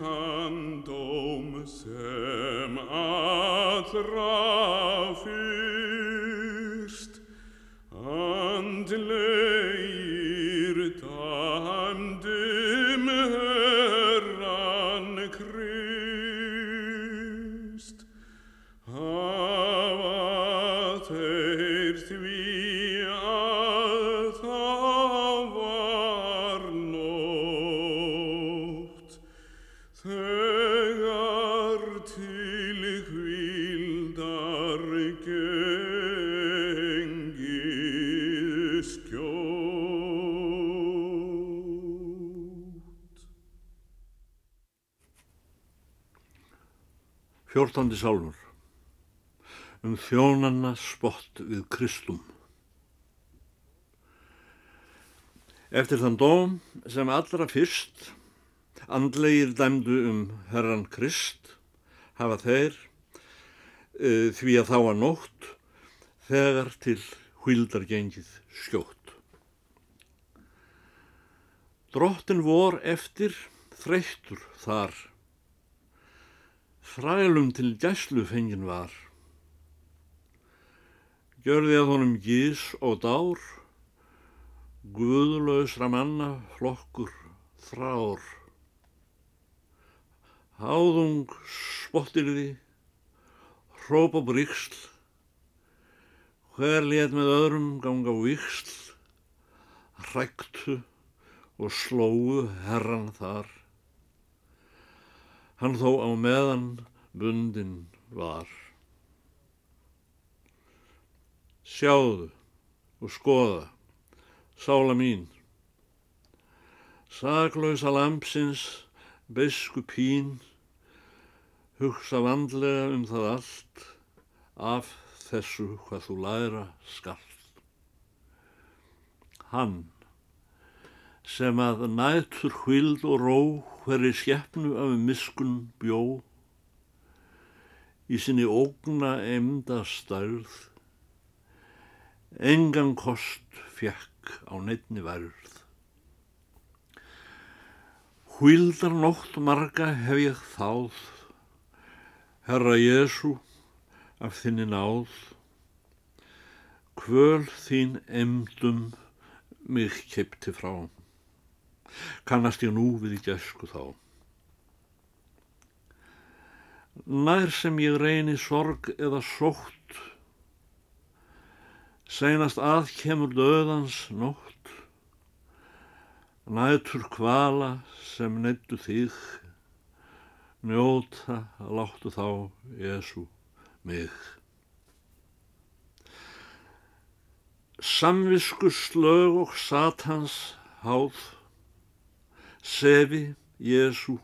fandom sem atrafi þegar til hvildar gengi skjótt. Fjórtandi sálmur um þjónanna spott við Kristum. Eftir þann dóm sem allra fyrst andlegir dæmdu um herran Krist hafa þeir uh, því að þá að nótt þegar til hvíldar gengið skjótt. Drottin vor eftir þreyttur þar þrælum til gæslu fengin var. Gjörði að honum gís og dár, guðlausra manna flokkur þrár. Háðung spottirði, hróp og bríksl, hver let með öðrum ganga víksl, hræktu og slóu herran þar. Hann þó á meðan bundin var. Sjáðu og skoða, sála mín. Saklausa lampsins, beisku pín, hugsa vandlega um það allt, af þessu hvað þú læra skall. Hann, sem að nætur hvild og ró hverri skepnu af miskun bjó, í sinni ógna emda stærð, engan kost fjekk á neittni værð. Hvíldar nótt marga hef ég þáð, Herra Jésu, af þinni náð, kvöl þín emdum mig keipti frá. Kannast ég nú við í gæsku þá. Nær sem ég reyni sorg eða sótt, seinast að kemur döðans nótt, nætur kvala sem neittu þig, njóta láttu þá Jésu mig. Samvisku slög og satans háð, sefi Jésu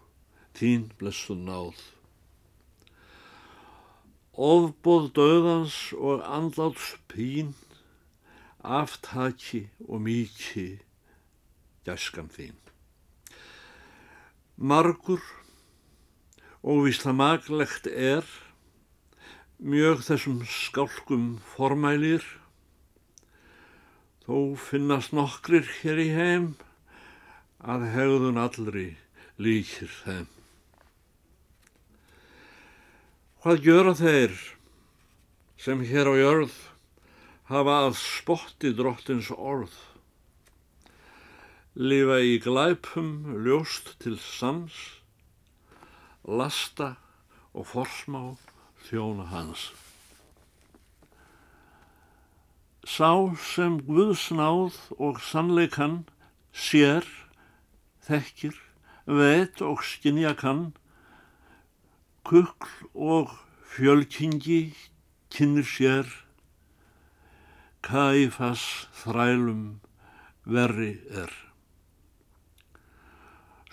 þín blessu náð. Ofbóð döðans og andláts pín, aftaki og míki gæskan þín. Margur og vísla maglegt er, mjög þessum skálkum formælir, þó finnast nokkrir hér í heim að hegðun allri líkir þeim. Hvað gjöra þeir sem hér á jörð hafa að spotti drottins orð? Lifa í glæpum ljóst til sams, lasta og forsmá þjóna hans. Sá sem Guðsnáð og sannleikann sér, þekkir, veit og skinja kann, kukl og fjölkingi kynir sér, kæfas þrælum verri er.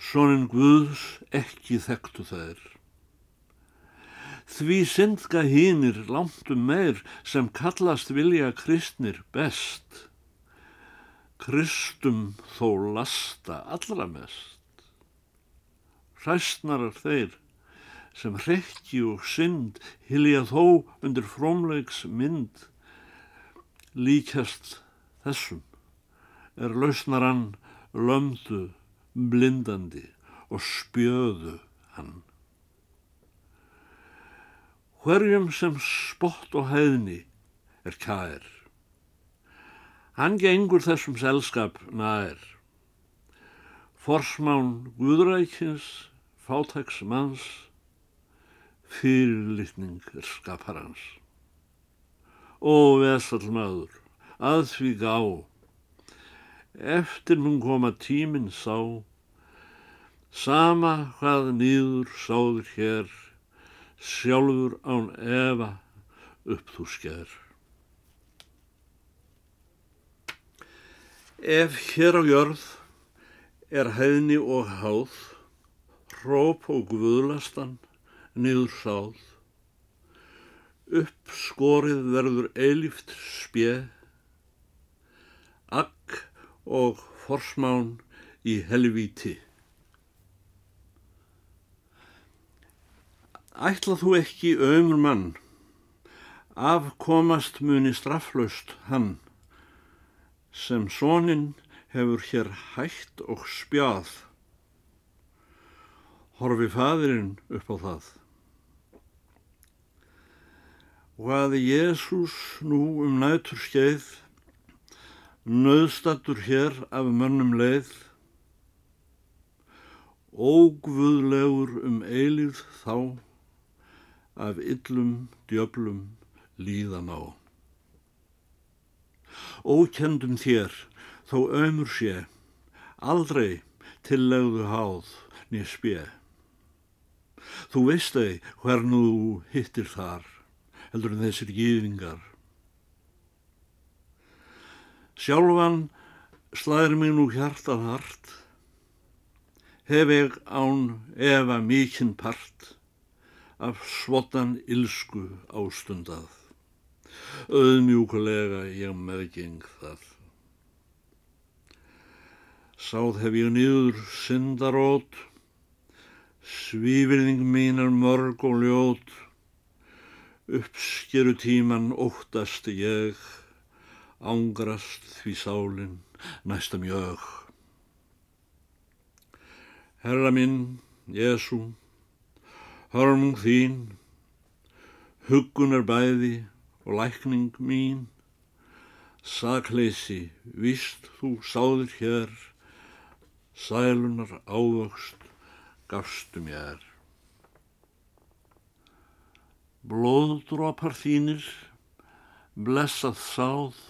Sónin Guðs ekki þekktu þær. Því syndga hínir langtum meir sem kallast vilja kristnir best. Kristum þó lasta allra mest. Hræstnarar þeir sem hrekki og synd hilja þó undir frómleiks mynd líkjast þessum er lausnarann lömdu blindandi og spjöðu hann. Hverjum sem spott og heiðni er kær. Hann gengur þessum selskap nær. Forsmán Guðrækins, fátæks manns, fyrirlitning er skapar hans. Ó vesall maður, að því gá, eftir mun koma tíminn sá, sama hvað nýður sáður hér, sjálfur án efa upp þú sker. Ef hér á jörð er hæðni og háð, hróp og guðlastan niður sáð, uppskorið verður eilíft spje, agg og forsmán í helvíti. Ætla þú ekki ömur mann, afkomast muni strafflaust hann, sem sónin hefur hér hægt og spjað, horfi fadirinn upp á það. Og að Jésús nú um nætur skeið, nöðstattur hér af mönnum leið, ógvöðlegur um eilíð þá, af yllum djöblum líðan á. Ókendum þér, þó ömur sé, aldrei tillegðu háð niður spjö. Þú veist þau hver nú hittir þar, heldur en þessir gýðingar. Sjálfan slæðir mig nú hjartað hart, hef ég án efa mikinn part, af svotan ilsku ástundað. Öðmjúkulega ég meðgeng það. Sáð hef ég niður syndarót, svífirðing mín er mörg og ljót, uppskeru tíman óttast ég, ángrast því sálin næsta mjög. Herra minn, Jésu, hörmung þín, huggun er bæði og lækning mín, sakleysi, víst þú sáðir hér, sælunar ávöxt gafstu mér. Blóðdrópar þínir, blessað sáð,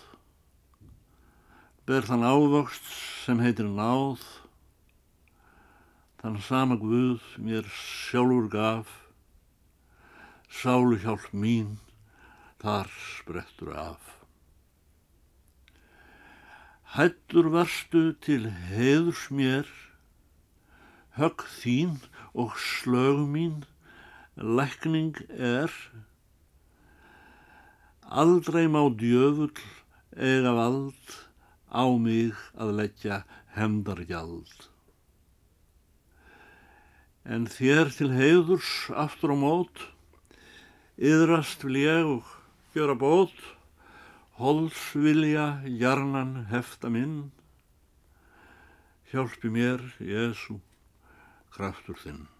ber þann ávöxt sem heitir náð, þann sama Guð mér sjálfur gaf, sálu hjálp mín, þar sprettur af. Hættur varstu til heiðurs mér, högg þín og slög mín, lækning er, aldrei má djöfull eiga vald á mig að leggja hemdargjald. En þér til heiðurs aftur á mót, yðrast vil ég og gjöra bót, holsvilja jarnan hefta minn, hjálpi mér, Jésu, kraftur þinn.